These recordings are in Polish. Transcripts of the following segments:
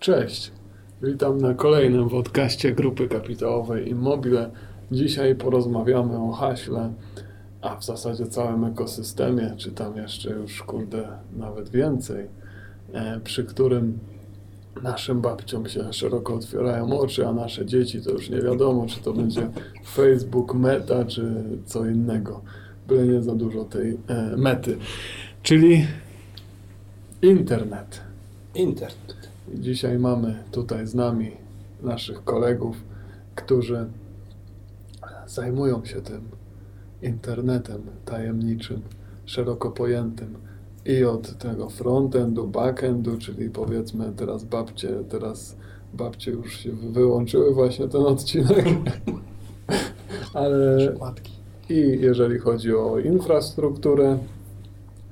Cześć, witam na kolejnym podcaście Grupy Kapitałowej Immobile. Dzisiaj porozmawiamy o haśle, a w zasadzie całym ekosystemie, czy tam jeszcze już, kurde, nawet więcej, e, przy którym naszym babciom się szeroko otwierają oczy, a nasze dzieci to już nie wiadomo, czy to będzie Facebook, Meta, czy co innego. Byle nie za dużo tej e, mety. Czyli internet. Internet. I Dzisiaj mamy tutaj z nami naszych kolegów, którzy zajmują się tym internetem tajemniczym, szeroko pojętym i od tego frontendu, backendu, czyli powiedzmy teraz babcie, teraz babcie już się wyłączyły właśnie ten odcinek, ale i jeżeli chodzi o infrastrukturę,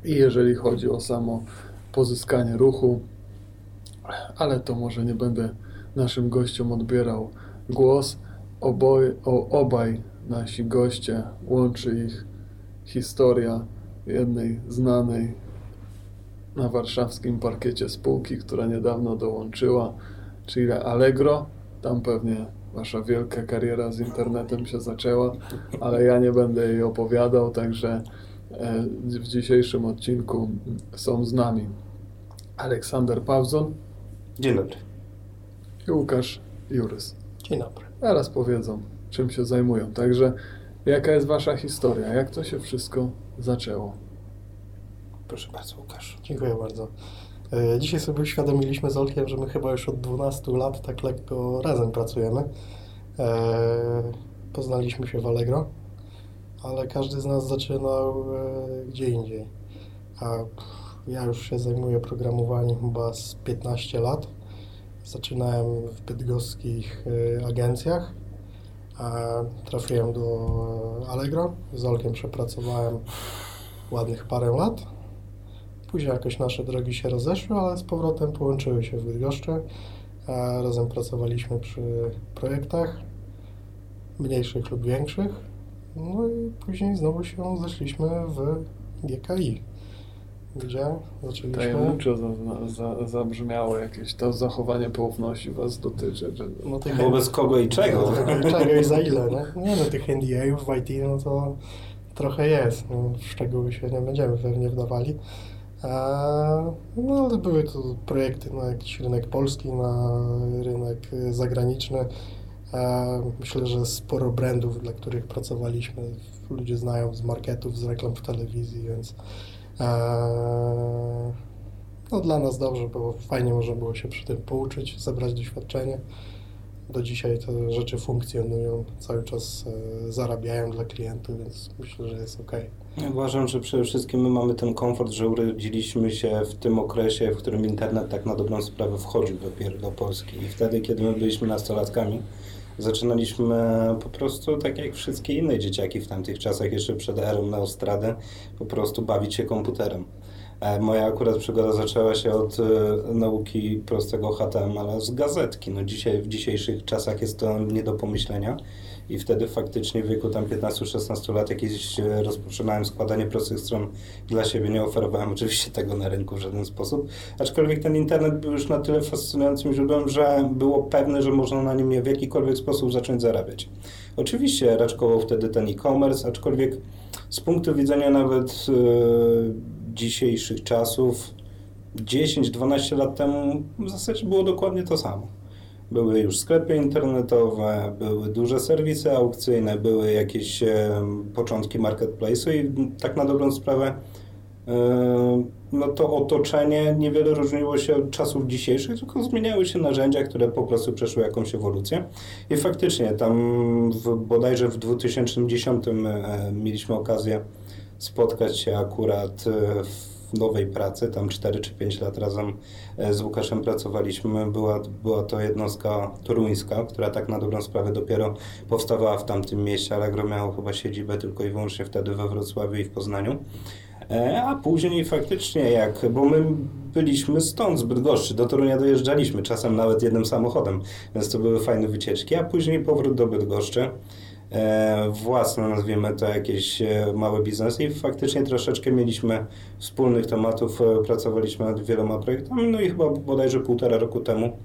i jeżeli chodzi o samo pozyskanie ruchu, ale to może nie będę naszym gościom odbierał głos. Oboj, o, obaj nasi goście łączy ich historia jednej znanej na warszawskim parkiecie spółki, która niedawno dołączyła, czyli Allegro. Tam pewnie wasza wielka kariera z internetem się zaczęła, ale ja nie będę jej opowiadał, także e, w dzisiejszym odcinku są z nami Aleksander Pawzon Dzień dobry. i Łukasz Jurys. Dzień dobry. Zaraz powiedzą, czym się zajmują. Także jaka jest wasza historia? Jak to się wszystko zaczęło? Proszę bardzo, Łukasz. Dziękuję bardzo. E, Dzisiaj sobie uświadomiliśmy z Olkiem, że my chyba już od 12 lat tak lekko razem pracujemy. E, Poznaliśmy się w Allegro, ale każdy z nas zaczynał e, gdzie indziej. A ja już się zajmuję programowaniem chyba z 15 lat. Zaczynałem w bydgoskich e, agencjach. Trafiłem do Allegro. Z Olkiem przepracowałem ładnych parę lat. Później jakoś nasze drogi się rozeszły, ale z powrotem połączyły się w Bydgoszczy. Razem pracowaliśmy przy projektach, mniejszych lub większych. No i później znowu się zeszliśmy w GKI, gdzie zaczęliśmy... Tajemniczo za, za, zabrzmiało jakieś to zachowanie poufności was dotyczy. Że... No tych Wobec kogo i czego? Czego i za ile, nie? Nie no, tych NDA-ów w IT, no to trochę jest. No, w szczegóły się nie będziemy pewnie wdawali. A, no ale były to projekty na jakiś rynek polski, na rynek zagraniczny. A, myślę, że sporo brandów, dla których pracowaliśmy, ludzie znają z marketów, z reklam w telewizji, więc no, dla nas dobrze było, fajnie można było się przy tym pouczyć, zebrać doświadczenie do dzisiaj te rzeczy funkcjonują, cały czas e, zarabiają dla klientów, więc myślę, że jest ok. Uważam, że przede wszystkim my mamy ten komfort, że urodziliśmy się w tym okresie, w którym internet tak na dobrą sprawę wchodził dopiero do Polski. I wtedy, kiedy my byliśmy nastolatkami, zaczynaliśmy po prostu, tak jak wszystkie inne dzieciaki w tamtych czasach, jeszcze przed erą Neostrady, po prostu bawić się komputerem. E, Moja akurat przygoda zaczęła się od e, nauki prostego HTML z gazetki. No dzisiaj, w dzisiejszych czasach jest to nie do pomyślenia i wtedy faktycznie w wieku tam 15-16 lat jakieś e, rozpoczynałem składanie prostych stron dla siebie. Nie oferowałem oczywiście tego na rynku w żaden sposób, aczkolwiek ten internet był już na tyle fascynującym źródłem, że było pewne, że można na nim w jakikolwiek sposób zacząć zarabiać. Oczywiście raczkował wtedy ten e-commerce, aczkolwiek z punktu widzenia nawet e, dzisiejszych czasów, 10-12 lat temu w zasadzie było dokładnie to samo. Były już sklepy internetowe, były duże serwisy aukcyjne, były jakieś e, początki marketplace'u i tak na dobrą sprawę e, no to otoczenie niewiele różniło się od czasów dzisiejszych, tylko zmieniały się narzędzia, które po prostu przeszły jakąś ewolucję. I faktycznie tam w, bodajże w 2010 e, mieliśmy okazję spotkać się akurat e, nowej pracy, tam 4 czy 5 lat razem e, z Łukaszem pracowaliśmy. Była, była to jednostka toruńska, która tak na dobrą sprawę dopiero powstawała w tamtym mieście. Allegro miało chyba siedzibę tylko i wyłącznie wtedy we Wrocławiu i w Poznaniu. E, A później faktycznie jak, bo my byliśmy stąd z Bydgoszczy, do Torunia dojeżdżaliśmy, czasem nawet jednym samochodem, więc to były fajne wycieczki, a później powrót do Bydgoszczy, własne nazwijmy to jakieś e, małe biznesy i faktycznie troszeczkę mieliśmy wspólnych tematów, e, pracowaliśmy nad wieloma projektami, no i chyba bodajże półtora roku temu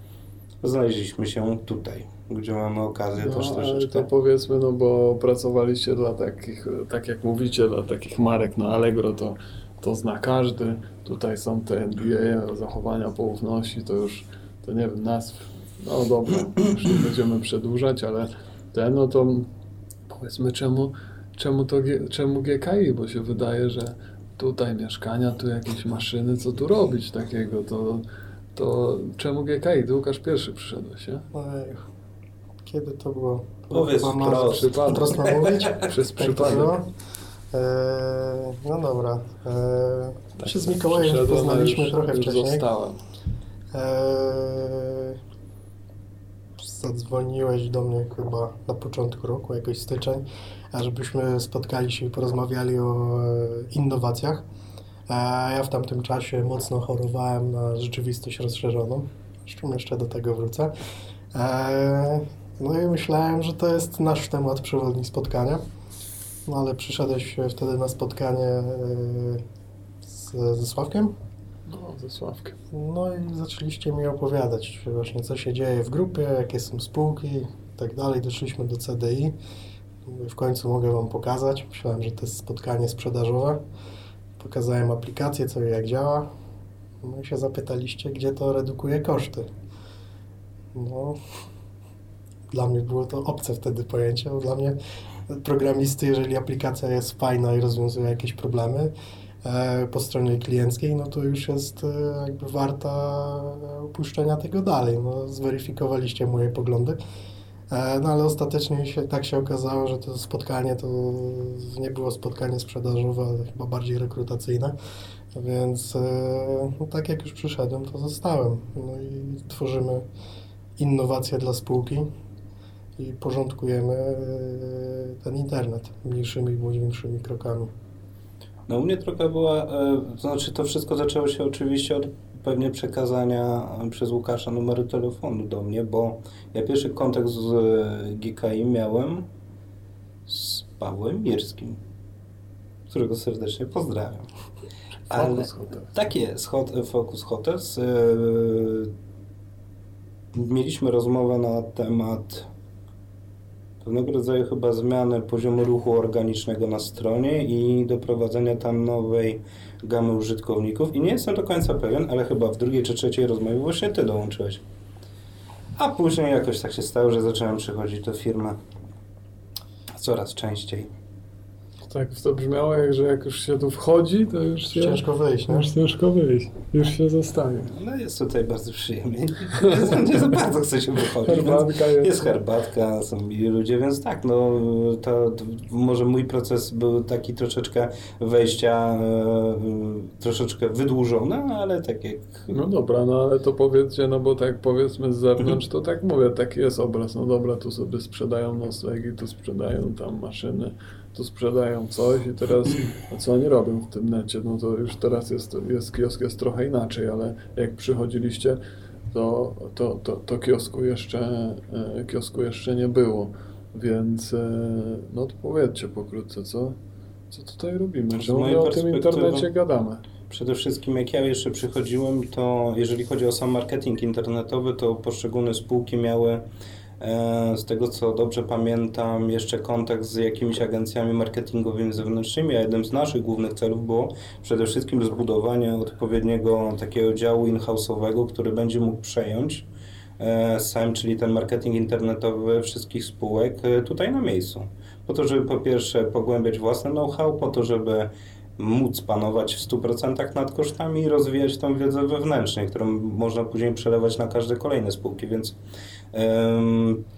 znaleźliśmy się tutaj, gdzie mamy okazję też No, ale troszeczkę. to powiedzmy, no bo pracowaliście dla takich, tak jak mówicie, dla takich marek, no Allegro to, to zna każdy. Tutaj są te NBA, zachowania poufności, to już, to nie wiem, nazw, no dobra, już nie będziemy przedłużać, ale ten, no to powiedzmy czemu, czemu to, czemu GKI, bo się wydaje, że tutaj mieszkania, tu jakieś maszyny, co tu robić takiego, to, to czemu GKI? Ty Łukasz pierwszy przyszedłeś, nie? Ojej, Kiedy to było? Powiedz wprost. Przypadek. Wprost mam mówić? Przez Tak przypadek. było? Eee, no dobra. Eee, Tak, się z Mikołajem poznaliśmy już- trochę już wcześniej. Zostałem. Eee, zadzwoniłeś do mnie chyba na początku roku, jakoś styczeń, żebyśmy spotkali się i porozmawiali o e, innowacjach. A ja w tamtym czasie mocno chorowałem na rzeczywistość rozszerzoną. Zresztą jeszcze do tego wrócę. Eee, no i myślałem, że to jest nasz temat przewodni spotkania. No ale przyszedłeś wtedy na spotkanie e, z, ze Sławkiem. No, ze. No i zaczęliście mi opowiadać właśnie, co się dzieje w grupie, jakie są spółki i tak dalej. Doszliśmy do CDI. W końcu mogę Wam pokazać. Myślałem, że to jest spotkanie sprzedażowe. Pokazałem aplikację, co i jak działa. No i się zapytaliście, gdzie to redukuje koszty. No, dla mnie było to obce wtedy pojęcie, bo dla mnie programisty, jeżeli aplikacja jest fajna i rozwiązuje jakieś problemy, po stronie klienckiej, no to już jest e, jakby warta opuszczenia tego dalej. No, zweryfikowaliście moje poglądy. E, No ale ostatecznie się, tak się okazało, że to spotkanie to nie było spotkanie sprzedażowe, ale chyba bardziej rekrutacyjne. Więc e, no, tak jak już przyszedłem, to zostałem. No i tworzymy innowacje dla spółki i porządkujemy e, ten internet mniejszymi bądź większymi krokami. No u mnie trochę była, e, to znaczy to wszystko zaczęło się oczywiście od pewnie przekazania e, przez Łukasza numeru telefonu do mnie, bo ja pierwszy kontakt z e, GKI miałem z Pawłem Mirskim, którego serdecznie pozdrawiam. Ale, tak jest, Hot, Focus Hotels. Mieliśmy rozmowę na temat pewnego rodzaju chyba zmiany poziomu ruchu organicznego na stronie i doprowadzenia tam nowej gamy użytkowników. I nie jestem do końca pewien, ale chyba w drugiej czy trzeciej rozmowie właśnie Ty dołączyłeś. A później jakoś tak się stało, że zacząłem przychodzić do firmy coraz częściej. Tak to brzmiało, jak, że jak już się tu wchodzi, to już się... Ciężko wyjść, nie? Już ciężko wyjść. Już się zostaje. No jest tutaj bardzo przyjemnie. Nie za bardzo chce się wychodzić. Herbatka jest. Jest herbatka, są mili ludzie, więc tak, no to, to może mój proces był taki troszeczkę wejścia, e, troszeczkę wydłużony, ale tak jak... No dobra, no ale to powiedzcie, no bo tak powiedzmy z zewnątrz, to tak mówię, taki jest obraz. No dobra, tu sobie sprzedają noclegi, tu sprzedają tam maszyny, tu sprzedają coś i teraz, a co oni robią w tym necie? No to już teraz jest, jest kiosk jest trochę inaczej, ale jak przychodziliście, to, to, to, to kiosku jeszcze, e, kiosku jeszcze nie było. Więc e, no to powiedzcie pokrótce, co, co tutaj robimy? Mojej my o tym internecie gadamy? Przede wszystkim jak ja jeszcze przychodziłem, to jeżeli chodzi o sam marketing internetowy, to poszczególne spółki miały z tego co dobrze pamiętam, jeszcze kontakt z jakimiś agencjami marketingowymi zewnętrznymi, a jednym z naszych głównych celów było przede wszystkim zbudowanie odpowiedniego takiego działu in-house'owego, który będzie mógł przejąć e, SEM, czyli ten marketing internetowy wszystkich spółek e, tutaj na miejscu. Po to, żeby po pierwsze pogłębiać własne know-how, po to, żeby móc panować w 100% nad kosztami i rozwijać tą wiedzę wewnętrznie, którą można później przelewać na każde kolejne spółki, więc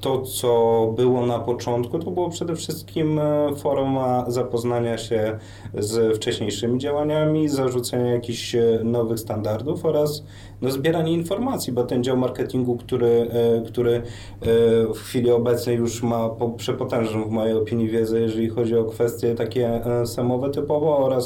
to, co było na początku, to było przede wszystkim e, forma zapoznania się z wcześniejszymi działaniami, zarzucenia jakichś e, nowych standardów oraz no, zbieranie informacji, bo ten dział marketingu, który, e, który w chwili obecnej już ma po- przepotężną w mojej opinii wiedzę, jeżeli chodzi o kwestie takie samowe typowo oraz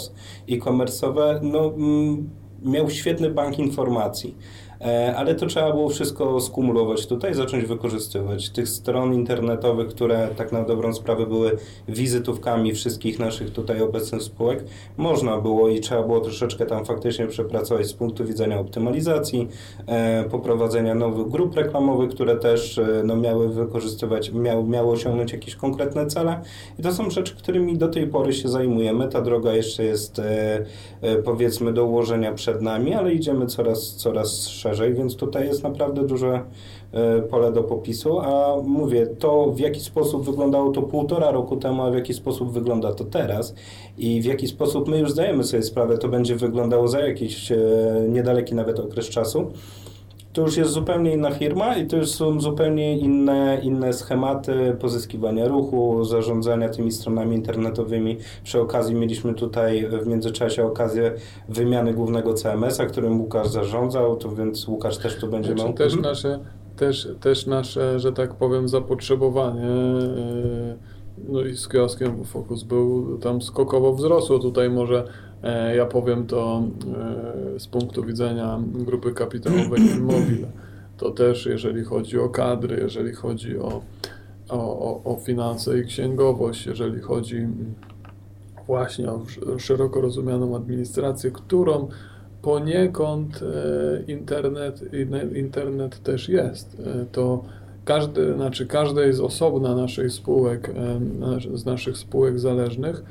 e-commerce'owe, no, mm, miał świetny bank informacji. E, ale to trzeba było wszystko skumulować tutaj, zacząć wykorzystywać. Tych stron internetowych, które tak na dobrą sprawę były wizytówkami wszystkich naszych tutaj obecnych spółek, można było i trzeba było troszeczkę tam faktycznie przepracować z punktu widzenia optymalizacji, e, poprowadzenia nowych grup reklamowych, które też e, no, miały wykorzystywać, miały, miały osiągnąć jakieś konkretne cele. I to są rzeczy, którymi do tej pory się zajmujemy. Ta droga jeszcze jest powiedzmy do ułożenia przed nami, ale idziemy coraz, coraz szerzej, więc tutaj jest naprawdę duże e, pole do popisu, a mówię, to w jaki sposób wyglądało to półtora roku temu, a w jaki sposób wygląda to teraz? I w jaki sposób my już zdajemy sobie sprawę, to będzie wyglądało za jakiś e, niedaleki nawet okres czasu, to już jest zupełnie inna firma i to już są zupełnie inne, inne schematy pozyskiwania ruchu, zarządzania tymi stronami internetowymi. Przy okazji mieliśmy tutaj w międzyczasie okazję wymiany głównego CMS-a, którym Łukasz zarządzał, to więc Łukasz też tu będzie znaczy, miał. Też nasze, też, też nasze, że tak powiem, zapotrzebowanie yy, no i z kioskiem Focus był tam skokowo wzrosło. Tutaj może E, ja powiem to e, z punktu widzenia grupy kapitałowej Immobile. To też jeżeli chodzi o kadry, jeżeli chodzi o, o, o finanse i księgowość, jeżeli chodzi właśnie o szeroko rozumianą administrację, którą poniekąd e, internet, internet też jest. To każdy, znaczy każdej z osobna naszych spółek, z naszych spółek zależnych,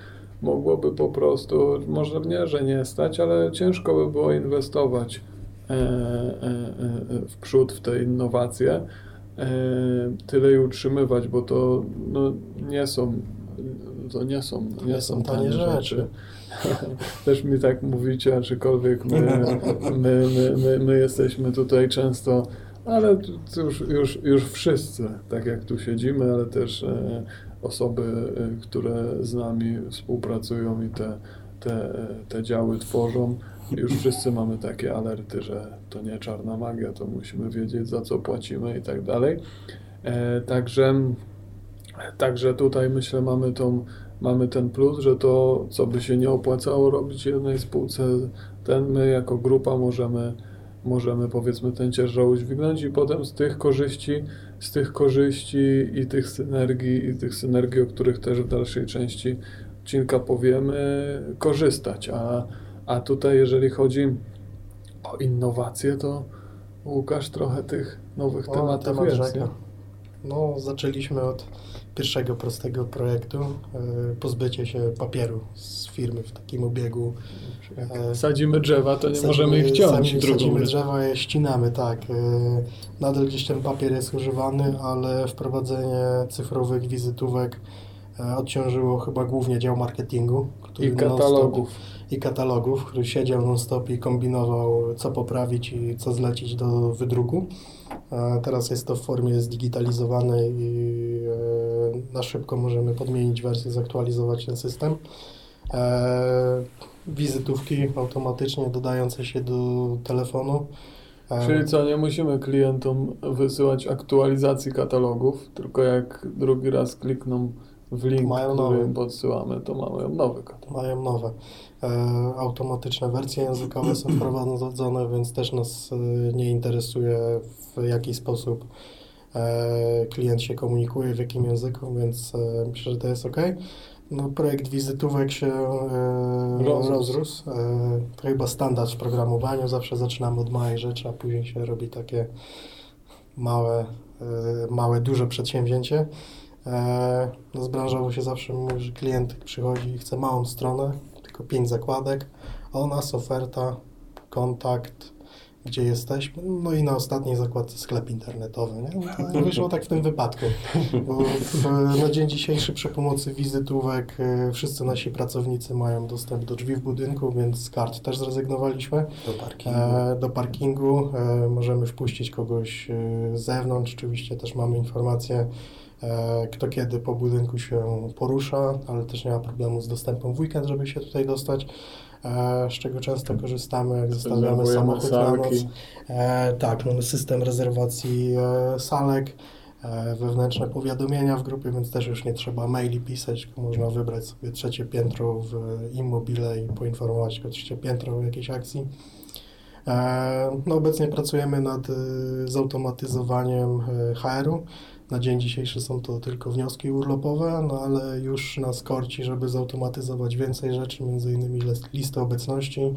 mogłoby po prostu, może nie, że nie stać, ale ciężko by było inwestować e, e, e, w przód w te innowacje, tyle i utrzymywać, bo to no, nie są to nie są, nie, nie są tanie rzeczy. rzeczy. Też mi tak mówicie, aczkolwiek my, my, my, my, my jesteśmy tutaj często, ale już, już, już wszyscy, tak jak tu siedzimy, ale też osoby, y, które z nami współpracują i te, te, te działy tworzą. Już wszyscy mamy takie alerty, że to nie czarna magia, to musimy wiedzieć za co płacimy i tak dalej. E, także, także tutaj myślę mamy, tą, mamy ten plus, że to co by się nie opłacało robić jednej spółce, ten my jako grupa możemy możemy powiedzmy ten ciężar udźwignąć i potem z tych korzyści, z tych korzyści i tych synergii, i tych synergii, o których też w dalszej części odcinka powiemy, korzystać. A, a tutaj jeżeli chodzi o innowacje, to Łukasz trochę tych nowych o, tematów temat jest. No, zaczęliśmy od pierwszego prostego projektu, e, pozbycie się papieru z firmy w takim obiegu. E, sadzimy drzewa, to nie sadzimy, możemy ich ciąć. Sadzimy, sadzimy drzewa, je ścinamy, tak. E, nadal gdzieś ten papier jest używany, ale wprowadzenie cyfrowych wizytówek odciążyło chyba głównie dział marketingu. I katalogów. I katalogów, który siedział non-stop i kombinował, co poprawić i co zlecić do wydruku. Teraz jest to w formie zdigitalizowanej i e, na szybko możemy podmienić wersję, zaktualizować ten system. E, wizytówki automatycznie dodające się do telefonu. E, Czyli co, nie musimy klientom wysyłać aktualizacji katalogów, tylko jak drugi raz klikną w link, mają który podsyłamy, to mają nowe katalogi. Mają nowe. E, automatyczne wersje językowe są wprowadzone, więc też nas e, nie interesuje w jaki sposób e, klient się komunikuje, w jakim języku, więc myślę, że to jest ok. No, projekt wizytówek się rozrósł. rozrósł. To chyba standard w programowaniu. Zawsze zaczynamy od małej rzeczy, a później się robi takie małe, małe duże przedsięwzięcie. No z branżowo się zawsze mówi, że klient przychodzi i chce małą stronę, pięć zakładek, a u nas oferta, kontakt, gdzie jesteśmy, no i na ostatniej zakładce sklep internetowy. Nie? No wyszło tak w tym wypadku, bo na dzień dzisiejszy przy pomocy wizytówek e, wszyscy nasi pracownicy mają dostęp do drzwi w budynku, więc z kart też zrezygnowaliśmy. Do parkingu. E, do parkingu. E, możemy wpuścić kogoś z zewnątrz, oczywiście też mamy informację, E, kto kiedy po budynku się porusza, ale też nie ma problemu z dostępem w weekend, żeby się tutaj dostać, e, z czego często korzystamy, jak zostawiamy samochód na noc. E, tak, mamy system rezerwacji salek, wewnętrzne powiadomienia w grupie, więc też już nie trzeba maili pisać, tylko można wybrać sobie trzecie piętro w Immobile i poinformować o trzecie piętro o jakiejś akcji. E, No, obecnie pracujemy nad e, zautomatyzowaniem e, HR-u. Na dzień dzisiejszy są to tylko wnioski urlopowe, no ale już nas korci, żeby zautomatyzować więcej rzeczy, między innymi lis- listy obecności,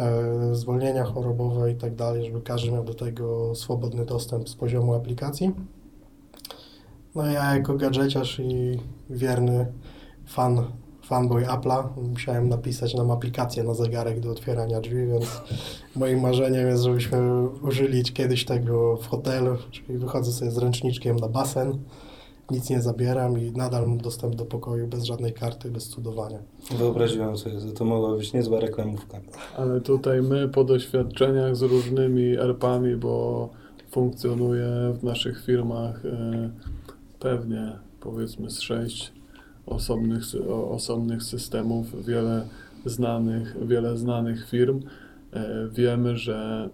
e, zwolnienia chorobowe i tak dalej, żeby każdy miał do tego swobodny dostęp z poziomu aplikacji. No ja jako gadżeciarz i wierny fan, fanboy Apple'a musiałem napisać nam aplikację na zegarek do otwierania drzwi, więc moim marzeniem jest, żebyśmy użyli kiedyś tego w hotelu, czyli wychodzę sobie z ręczniczkiem na basen, nic nie zabieram i nadal mam dostęp do pokoju bez żadnej karty, bez cudowania. Wyobraziłem sobie, że to mogła być niezła reklamówka. Ale tutaj my po doświadczeniach z różnymi ERP-ami, bo funkcjonuje w naszych firmach e, pewnie powiedzmy z sześć osobnych, osobnych systemów, wiele znanych, wiele znanych firm. E, Wiemy, że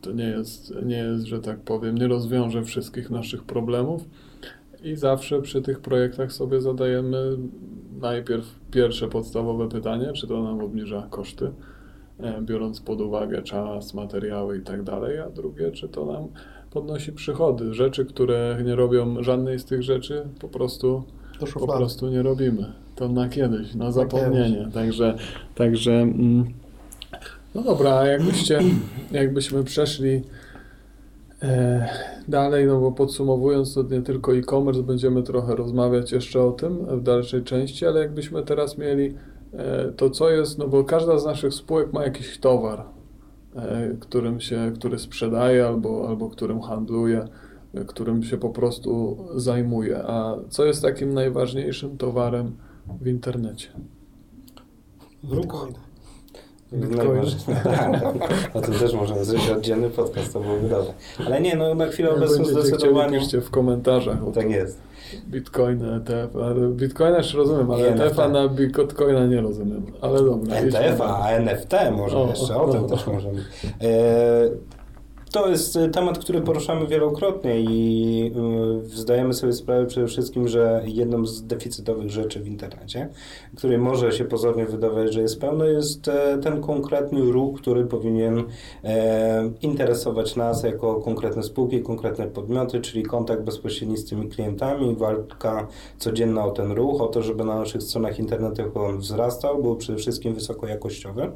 to nie jest, nie jest, że tak powiem, nie rozwiąże wszystkich naszych problemów i zawsze przy tych projektach sobie zadajemy najpierw pierwsze podstawowe pytanie, czy to nam obniża koszty, e, biorąc pod uwagę czas, materiały i tak dalej, a drugie, czy to nam podnosi przychody. Rzeczy, które nie robią żadnej z tych rzeczy, po prostu, Do po prostu nie robimy. To na kiedyś, na zapomnienie. Także, także mm, no dobra, a jakbyście, jakbyśmy przeszli e, dalej, no bo podsumowując, to nie tylko e-commerce, będziemy trochę rozmawiać jeszcze o tym w dalszej części, ale jakbyśmy teraz mieli e, to, co jest, no bo każda z naszych spółek ma jakiś towar, e, którym się, który sprzedaje albo, albo którym handluje, którym się po prostu zajmuje. A co jest takim najważniejszym towarem w internecie? Bitcoin. Bitcoin. Najważniejsze. Tak, o tym też możemy zrobić oddzielny podcast, to byłoby dobre. Ale nie, no na chwilę obecną zdecydowanie... piszcie w komentarzach. bo Tak jest. Bitcoin, ETF, ale Bitcoina jeszcze rozumiem, ale Nie, no ETF-a tak. na Bitcoina nie rozumiem. Ale dobra. ETF, idźmy a NFT może O, jeszcze, o, o tym o. też możemy. E, to jest e, temat, który poruszamy wielokrotnie i y, zdajemy sobie sprawę przede wszystkim, że jedną z deficytowych rzeczy w internecie, której może się pozornie wydawać, że jest pełno, jest e, ten konkretny ruch, który powinien e, interesować nas jako konkretne spółki, konkretne podmioty, czyli kontakt bezpośredni z tymi klientami, walka codzienna o ten ruch, o to, żeby na naszych stronach internetowych on wzrastał, był przede wszystkim wysokojakościowy.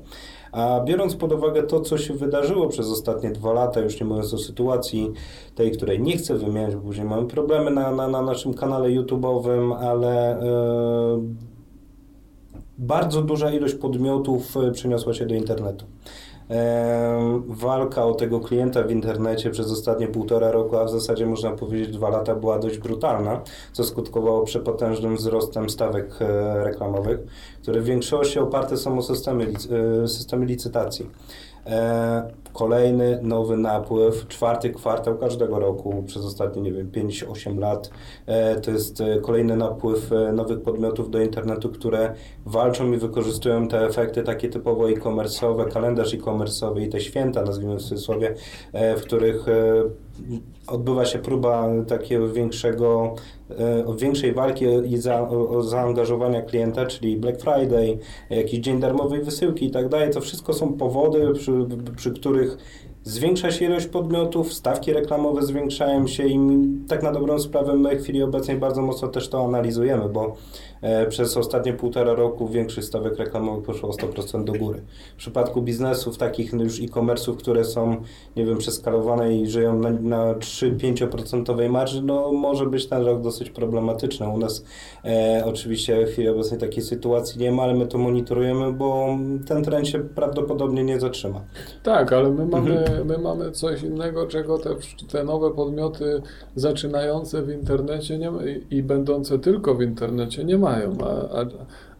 A biorąc pod uwagę to, co się wydarzyło przez ostatnie dwa lata, już nie mówiąc o sytuacji tej, której nie chcę wymieniać, bo później mamy problemy na, na, na naszym kanale YouTube'owym, ale e, bardzo duża ilość podmiotów e, przeniosła się do internetu. E, walka o tego klienta w internecie przez ostatnie półtora roku, a w zasadzie można powiedzieć dwa lata była dość brutalna, co skutkowało przepotężnym wzrostem stawek e, reklamowych, które w większości oparte są o systemy, e, systemy licytacji. E, Kolejny nowy napływ, czwarty kwartał każdego roku przez ostatnie, nie wiem, 5-8 lat. E, To jest e, kolejny napływ nowych podmiotów do internetu, które walczą i wykorzystują te efekty takie typowo e-commerce'owe, kalendarz e-commerce'owy i te święta, nazwijmy w cudzysłowie, w których odbywa się próba takiego większego, e, większej walki i za, zaangażowania klienta, czyli Black Friday, jakiś dzień darmowej wysyłki i tak dalej. To wszystko są powody, przy, przy których zwiększa się ilość podmiotów, stawki reklamowe zwiększają się i tak na dobrą sprawę my w chwili obecnej bardzo mocno też to analizujemy, bo przez ostatnie półtora roku większość stawek reklamowych poszło o 100% do góry. W przypadku biznesów takich już e-commerce'ów, które są, nie wiem, przeskalowane i żyją na, na 3-5% marży, no może być ten rok dosyć problematyczny. U nas e, oczywiście w chwili obecnej takiej sytuacji nie ma, ale my to monitorujemy, bo ten trend się prawdopodobnie nie zatrzyma. Tak, ale my mamy, Mhm. my mamy coś innego, czego te, te nowe podmioty zaczynające w internecie nie, i- i będące tylko w internecie nie mają. A, a,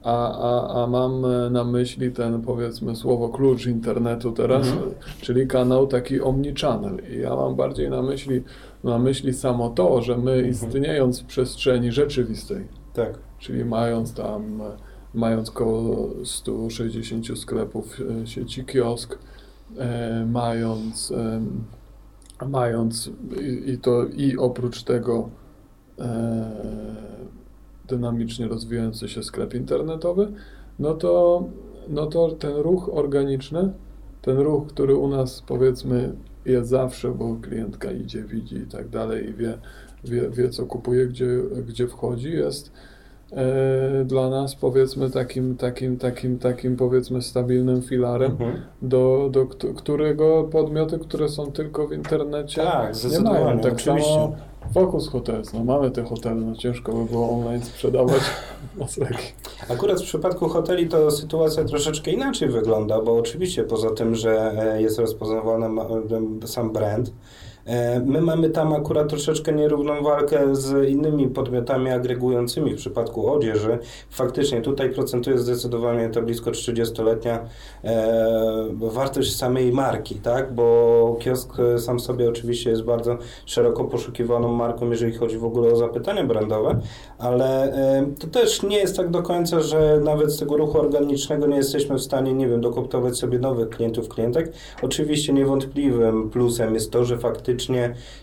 a, a, a mam e, na myśli ten, powiedzmy, słowo klucz internetu teraz, Mhm. czyli kanał taki omnichannel. I ja mam bardziej na myśli, na myśli samo to, że my Mhm. istniejąc w przestrzeni rzeczywistej, Tak. czyli mając tam, e, mając koło 160 sklepów e, sieci kiosk, e, mając, em, mając i, i to i oprócz tego e, dynamicznie rozwijający się sklep internetowy, no to, no to ten ruch organiczny ten ruch, który u nas powiedzmy jest zawsze, bo klientka idzie, widzi i tak dalej i wie, wie, wie co kupuje, gdzie, gdzie wchodzi, jest dla nas powiedzmy takim, takim, takim, takim powiedzmy stabilnym filarem, Mhm. do, do kt- którego podmioty, które są tylko w internecie Tak, nie mają. Tak oczywiście. samo Focus Hotels, no mamy te hotele, no ciężko by było online sprzedawać noclegi. Akurat w przypadku hoteli to sytuacja troszeczkę inaczej wygląda, bo oczywiście poza tym, że e, jest rozpoznawany e, sam brand, e, my mamy tam akurat troszeczkę nierówną walkę z innymi podmiotami agregującymi w przypadku odzieży. Faktycznie tutaj procentuje zdecydowanie to blisko 30-letnia e, wartość samej marki, tak? Bo kiosk e, sam sobie oczywiście jest bardzo szeroko poszukiwaną marką, jeżeli chodzi w ogóle o zapytania brandowe, ale e, to też nie jest tak do końca, że nawet z tego ruchu organicznego nie jesteśmy w stanie, nie wiem, dokoptować sobie nowych klientów, klientek. Oczywiście niewątpliwym plusem jest to, że faktycznie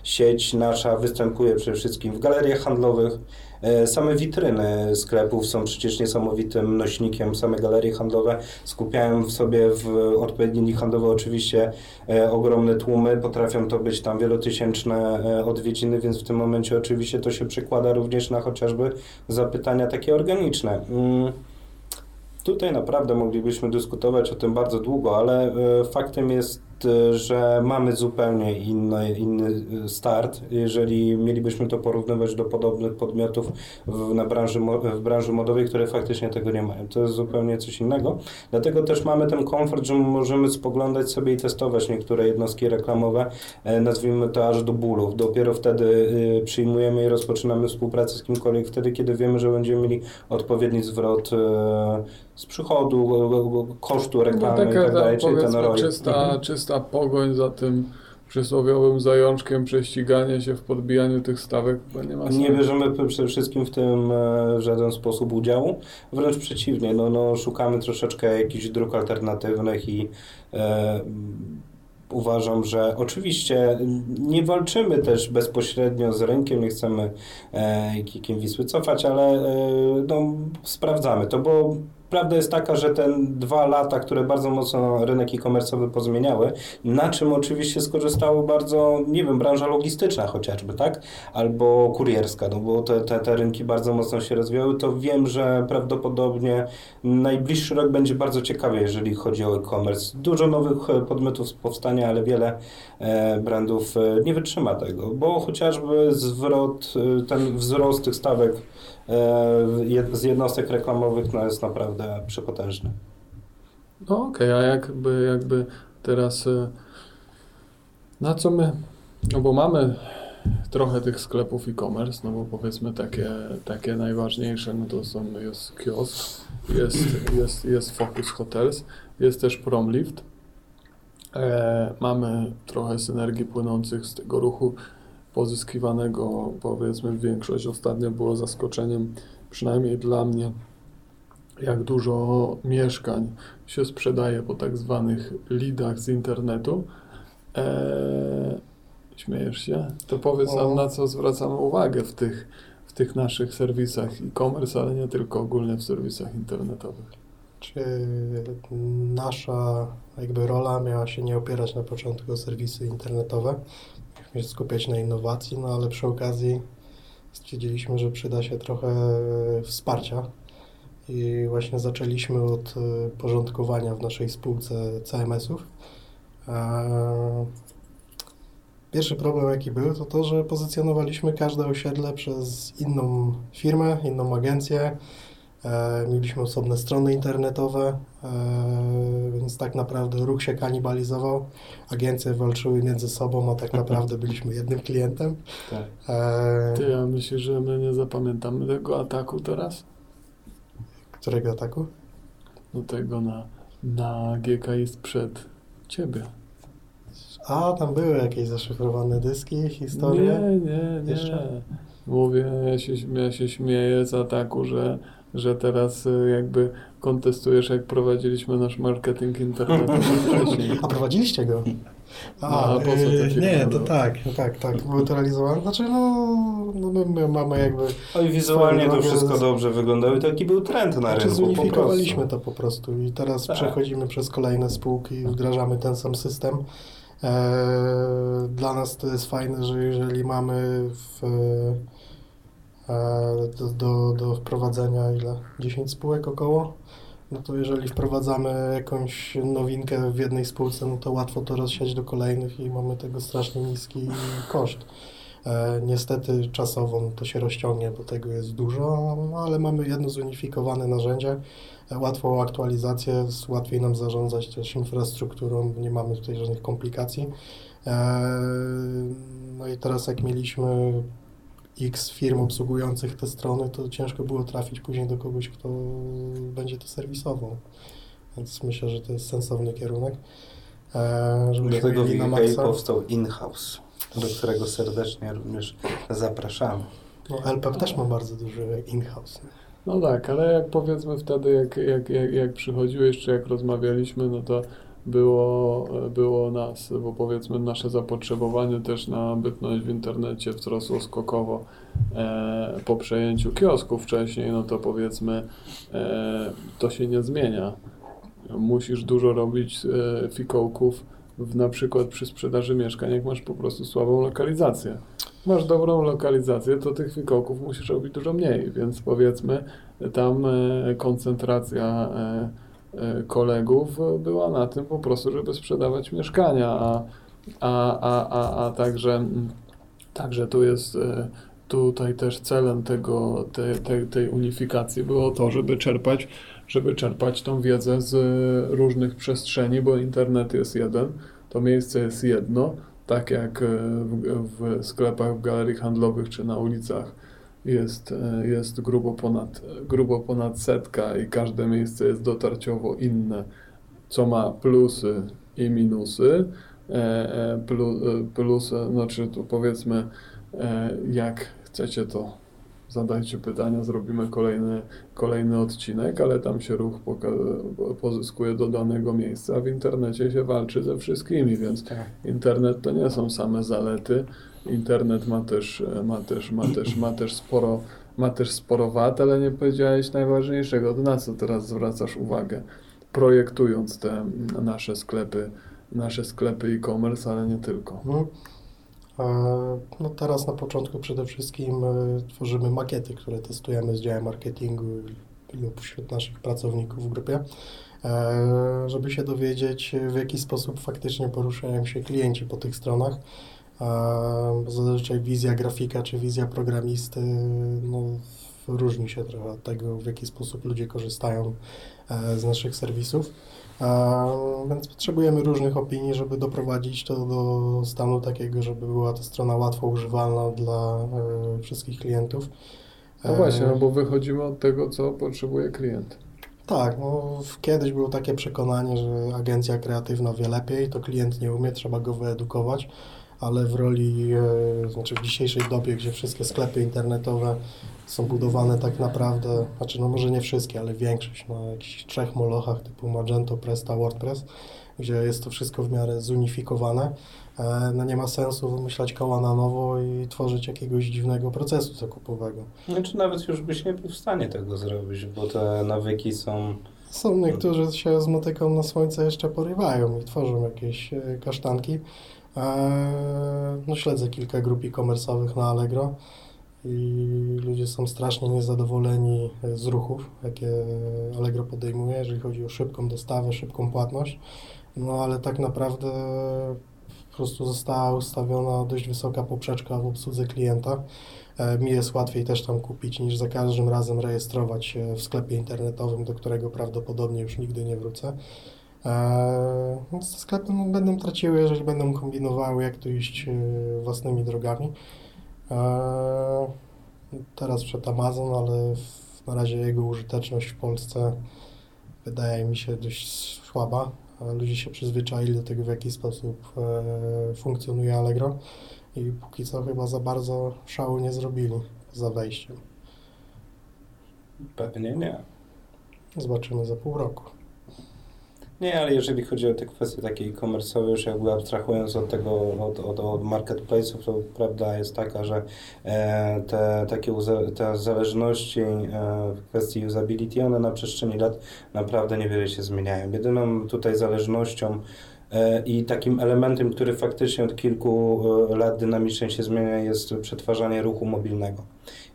sieć nasza występuje przede wszystkim w galeriach handlowych. E, Same witryny sklepów są przecież niesamowitym nośnikiem, same galerie handlowe skupiają w sobie w odpowiedniej linii handlowej oczywiście e, ogromne tłumy, potrafią to być tam wielotysięczne e, odwiedziny, więc w tym momencie oczywiście to się przekłada również na chociażby zapytania takie organiczne. Mm. Tutaj naprawdę moglibyśmy dyskutować o tym bardzo długo, ale faktem jest, że mamy zupełnie inny, inny e, start. Jeżeli mielibyśmy to porównywać do podobnych podmiotów w, na branży, w branży modowej, które faktycznie tego nie mają. To jest zupełnie coś innego. Dlatego też mamy ten komfort, że możemy spoglądać sobie i testować niektóre jednostki reklamowe, e, nazwijmy to aż do bólu. Dopiero wtedy e, przyjmujemy i rozpoczynamy współpracę z kimkolwiek, wtedy kiedy wiemy, że będziemy mieli odpowiedni zwrot e, z przychodu, e, e, kosztu reklamy i tak dalej, czyli ten czysta, Mhm. czysta pogoń za tym przysłowiowym zajączkiem, prześciganie się w podbijaniu tych stawek, bo nie ma sensu. Nie bierzemy przede wszystkim w tym e, w żaden sposób udziału, wręcz przeciwnie, no, no, szukamy troszeczkę jakichś dróg alternatywnych i e, uważam, że oczywiście nie walczymy też bezpośrednio z rynkiem, nie chcemy e, kikiem Wisły cofać, ale e, no, sprawdzamy to, bo prawda jest taka, że te dwa lata, które bardzo mocno rynek e-commerce'owy pozmieniały, na czym oczywiście skorzystało bardzo, nie wiem, branża logistyczna chociażby, tak? Albo kurierska, no bo te, te, te rynki bardzo mocno się rozwijały, to wiem, że prawdopodobnie najbliższy rok będzie bardzo ciekawy, jeżeli chodzi o e-commerce. Dużo nowych e, podmiotów powstanie, ale wiele e, brandów e, nie wytrzyma tego, bo chociażby zwrot, ten wzrost tych stawek z jednostek reklamowych no, jest naprawdę przepotężny. No okej, a jakby, jakby teraz e, na co my, no bo mamy trochę tych sklepów e-commerce, no bo powiedzmy takie, takie najważniejsze, no to są, jest kiosk, jest, jest, jest Focus Hotels, jest też Promlift. E, mamy trochę synergii płynących z tego ruchu pozyskiwanego, powiedzmy większość ostatnio było zaskoczeniem, przynajmniej dla mnie, jak dużo mieszkań się sprzedaje po tak zwanych lidach z internetu. Eee, śmiejesz się? To powiedz nam, O. na co zwracamy uwagę w tych, w tych naszych serwisach e-commerce, ale nie tylko ogólnie w serwisach internetowych. Czy nasza jakby rola miała się nie opierać na początku o serwisy internetowe, się skupiać na innowacji, no ale przy okazji stwierdziliśmy, że przyda się trochę wsparcia i właśnie zaczęliśmy od e, porządkowania w naszej spółce CMS-ów. Eee, Pierwszy problem, jaki był, to to, że pozycjonowaliśmy każde osiedle przez inną firmę, inną agencję. E, mieliśmy osobne strony internetowe, e, więc tak naprawdę ruch się kanibalizował. Agencje walczyły między sobą, a tak naprawdę byliśmy jednym klientem. Tak. E, Ty, ja myślę, że my nie zapamiętamy tego ataku teraz? którego ataku? Do tego na, na GKI sprzed ciebie. A, tam były jakieś zaszyfrowane dyski, historie. Nie, nie, nie. Jeszcze? Mówię, ja się, ja się śmieję z ataku, że, że teraz y, jakby kontestujesz, jak prowadziliśmy nasz marketing internetowy wcześniej. A prowadziliście go? A, a po co filmy Nie, to robią? tak, tak, tak, było to realizowane. Znaczy, no, no my, my mamy jakby... Oj, wizualnie to wszystko z- dobrze wyglądało i taki był trend na Znaczy rynku po zunifikowaliśmy prostu. to po prostu i teraz Tak. przechodzimy przez kolejne spółki i wdrażamy ten sam system. Eee, Dla nas to jest fajne, że jeżeli mamy w, do, do, do wprowadzenia ile? 10 spółek około? No to jeżeli wprowadzamy jakąś nowinkę w jednej spółce, no to łatwo to rozsiać do kolejnych i mamy tego strasznie niski koszt. E, Niestety czasowo to się rozciągnie, bo tego jest dużo, no, ale mamy jedno zunifikowane narzędzie, e, łatwą aktualizację, łatwiej nam zarządzać też infrastrukturą, nie mamy tutaj żadnych komplikacji. E, No i teraz jak mieliśmy x firm obsługujących te strony, to ciężko było trafić później do kogoś, kto będzie to serwisował. Więc myślę, że to jest sensowny kierunek. E, żebyśmy Dlatego w UK powstał in-house, do którego serdecznie również zapraszamy. No, LPP też ma bardzo duży in-house. No tak, ale jak powiedzmy wtedy, jak, jak, jak, jak przychodziłeś, czy jak rozmawialiśmy, no to było, było nas, bo powiedzmy nasze zapotrzebowanie też na bytność w internecie wzrosło skokowo e, po przejęciu kiosków wcześniej, no to powiedzmy e, to się nie zmienia. Musisz dużo robić e, fikołków w, na przykład przy sprzedaży mieszkań, jak masz po prostu słabą lokalizację. Masz dobrą lokalizację, to tych fikołków musisz robić dużo mniej, więc powiedzmy tam e, koncentracja e, kolegów e, była na tym po prostu, żeby sprzedawać mieszkania, a, a, a, a, a także, także tu jest e, tutaj też celem tego, te, te, tej unifikacji było to, żeby czerpać, żeby czerpać tą wiedzę z różnych przestrzeni, bo internet jest jeden, to miejsce jest jedno, tak jak e, w, w sklepach, w galerii handlowych czy na ulicach jest, e, jest grubo, ponad, grubo ponad setka i każde miejsce jest dotarciowo inne, co ma plusy i minusy. E, e, Plu, e, plusy, znaczy tu powiedzmy, jak chcecie to zadajcie pytania, zrobimy kolejny, kolejny odcinek, ale tam się ruch pozyskuje do danego miejsca, w internecie się walczy ze wszystkimi, więc Internet to nie są same zalety. Internet ma też, ma też, ma też, ma też sporo, ma też sporo wad, ale nie powiedziałeś najważniejszego, na co teraz zwracasz uwagę, projektując te nasze sklepy, nasze sklepy e-commerce, ale nie tylko. E, No teraz na początku przede wszystkim e, tworzymy makiety, które testujemy z działem marketingu lub wśród naszych pracowników w grupie, e, żeby się dowiedzieć, w jaki sposób faktycznie poruszają się klienci po tych stronach. Bo Zazwyczaj wizja grafika czy wizja programisty no, różni się trochę od tego, w jaki sposób ludzie korzystają e, z naszych serwisów. Więc potrzebujemy różnych opinii, żeby doprowadzić to do stanu takiego, żeby była ta strona łatwo używalna dla e, wszystkich klientów. No E, właśnie, no bo wychodzimy od tego, co potrzebuje klient. Tak, no, kiedyś było takie przekonanie, że agencja kreatywna wie lepiej, to klient nie umie, trzeba go wyedukować, ale w roli, e, znaczy w dzisiejszej dobie, gdzie wszystkie sklepy internetowe są budowane tak naprawdę, znaczy no może nie wszystkie, ale większość na jakichś trzech molochach typu Magento, Presta, WordPress, gdzie jest to wszystko w miarę zunifikowane, e, no nie ma sensu wymyślać koła na nowo i tworzyć jakiegoś dziwnego procesu zakupowego. Znaczy nawet już byś nie był w stanie tego zrobić, bo te nawyki są... Są niektórzy się z motyką na słońce jeszcze porywają i tworzą jakieś e, kasztanki. E, No, śledzę kilka grup e-commerce'owych na Allegro i ludzie są strasznie niezadowoleni e, z ruchów, jakie Allegro podejmuje, jeżeli chodzi o szybką dostawę, szybką płatność. No ale tak naprawdę po prostu została ustawiona dość wysoka poprzeczka w obsłudze klienta. E, Mi jest łatwiej też tam kupić niż za każdym razem rejestrować się w sklepie internetowym, do którego prawdopodobnie już nigdy nie wrócę. E, Więc te sklepy no, będą traciły, jeżeli będą kombinowały, jak tu iść e, własnymi drogami. E, Teraz przed Amazon, ale w, na razie jego użyteczność w Polsce wydaje mi się dość słaba. E, Ludzie się przyzwyczaili do tego, w jaki sposób e, funkcjonuje Allegro i póki co chyba za bardzo szału nie zrobili za wejściem. Pewnie nie. Zobaczymy za pół roku. Nie, ale jeżeli chodzi o te kwestie takie e-commerce'owe, już jakby abstrahując od tego, od, od, od marketplace'ów, to prawda jest taka, że e, te takie te zależności e, w kwestii usability, one na przestrzeni lat naprawdę niewiele się zmieniają. Jedyną tutaj zależnością i takim elementem, który faktycznie od kilku e, lat dynamicznie się zmienia, jest przetwarzanie ruchu mobilnego.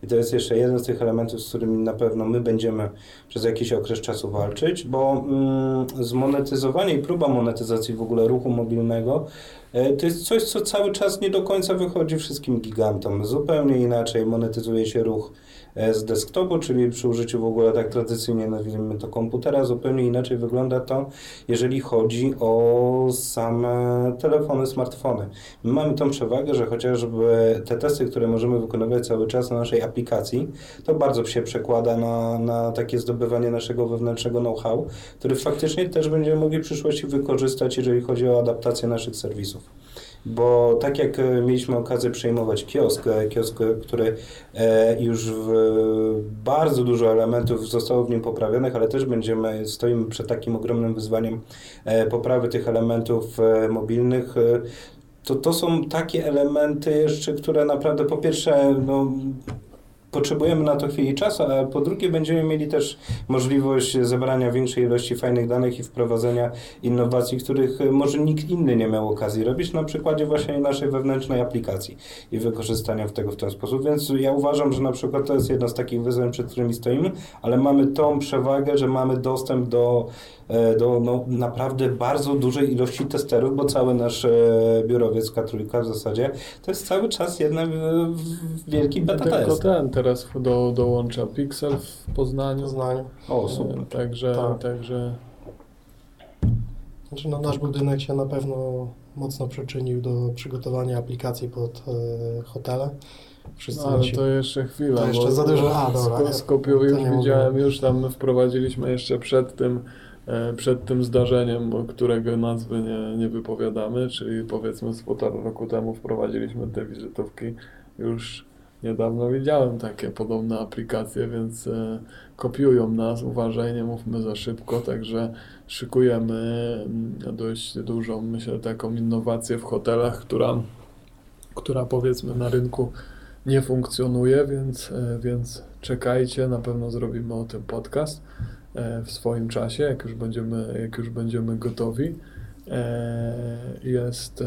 I to jest jeszcze jeden z tych elementów, z którymi na pewno my będziemy przez jakiś okres czasu walczyć, bo mm, zmonetyzowanie i próba monetyzacji w ogóle ruchu mobilnego e, to jest coś, co cały czas nie do końca wychodzi wszystkim gigantom. Zupełnie inaczej monetyzuje się ruch e, z desktopu, czyli przy użyciu w ogóle tak tradycyjnie nazwijmy to komputera, zupełnie inaczej wygląda to, jeżeli chodzi o same telefony, smartfony. My mamy tą przewagę, że chociażby te testy, które możemy wykonywać cały czas na naszej aplikacji, to bardzo się przekłada na, na takie zdobywanie naszego wewnętrznego know-how, który faktycznie też będziemy mogli w przyszłości wykorzystać, jeżeli chodzi o adaptację naszych serwisów. Bo tak jak e, mieliśmy okazję przejmować kiosk, e, kiosk, e, który już bardzo dużo elementów zostało w nim poprawionych, ale też będziemy, stoimy przed takim ogromnym wyzwaniem poprawy tych elementów mobilnych, to to są takie elementy jeszcze, które naprawdę po pierwsze no, potrzebujemy na to chwili czasu, a po drugie będziemy mieli też możliwość zebrania większej ilości fajnych danych i wprowadzenia innowacji, których może nikt inny nie miał okazji robić, na przykładzie właśnie naszej wewnętrznej aplikacji i wykorzystania tego w ten sposób. Więc ja uważam, że na przykład to jest jedno z takich wyzwań, przed którymi stoimy, ale mamy tą przewagę, że mamy dostęp do do no, naprawdę bardzo dużej ilości testerów, bo cały nasz e, biurowiec K3 w zasadzie to jest cały czas jeden wielki beta Tylko test. ten teraz do, dołącza Pixel w Poznaniu. Poznaniu. O, super. E, Także, Tak. także Znaczy, no, nasz budynek się na pewno mocno przyczynił do przygotowania aplikacji pod e, hotele. Wszyscy no, ale nasi- to jeszcze chwila. To jeszcze bo za dużo. A, dobra, już widziałem, już tam wprowadziliśmy jeszcze przed tym, e, przed tym zdarzeniem, którego nazwy nie, nie wypowiadamy, czyli powiedzmy z półtora roku temu wprowadziliśmy te wizytówki. Już niedawno widziałem takie podobne aplikacje, więc e, kopiują nas, uważaj, nie mówmy za szybko, także szykujemy mm, dość dużą, myślę, taką innowację w hotelach, która, która powiedzmy na rynku nie funkcjonuje, więc, e, więc czekajcie, na pewno zrobimy o tym podcast e, w swoim czasie, jak już będziemy, jak już będziemy gotowi. E, Jest,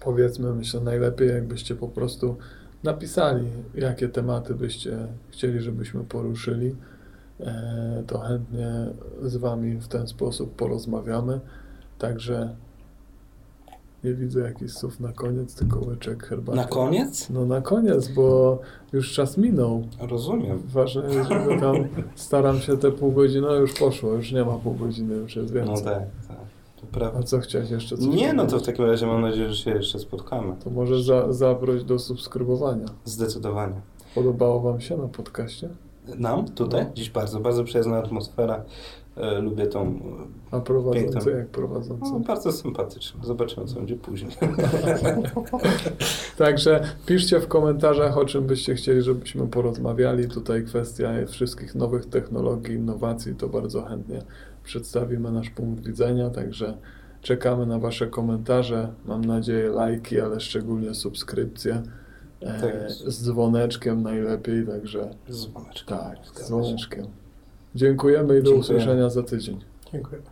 powiedzmy, myślę, najlepiej jakbyście po prostu napisali, jakie tematy byście chcieli, żebyśmy poruszyli. E, To chętnie z Wami w ten sposób porozmawiamy. Także nie widzę jakichś słów na koniec, tylko łyczek herbaty. Na koniec? No na koniec, bo już czas minął. Rozumiem. Ważne jest, żeby tam staram się te pół godziny, no już poszło, już nie ma pół godziny, już jest No więcej. tak, tak. To prawda. A co chciałeś jeszcze? Coś Nie, no to w takim razie mam nadzieję, że się jeszcze spotkamy. To może za, zaproś do subskrybowania. Zdecydowanie. Podobało Wam się na podcaście? Nam tutaj No. dziś bardzo, bardzo przyjazna atmosfera. E, lubię tą. A prowadzący Piękne. jak prowadzący? No, bardzo sympatyczną. Zobaczymy, co będzie później. Także piszcie w komentarzach, o czym byście chcieli, żebyśmy porozmawiali. Tutaj kwestia wszystkich nowych technologii, innowacji, to bardzo chętnie przedstawimy nasz punkt widzenia. Także czekamy na Wasze komentarze. Mam nadzieję lajki, ale szczególnie subskrypcje. E, Tak z dzwoneczkiem najlepiej, także Z dzwoneczkiem. tak, z dzwoneczkiem. Dziękujemy i do usłyszenia za tydzień. Dziękuję.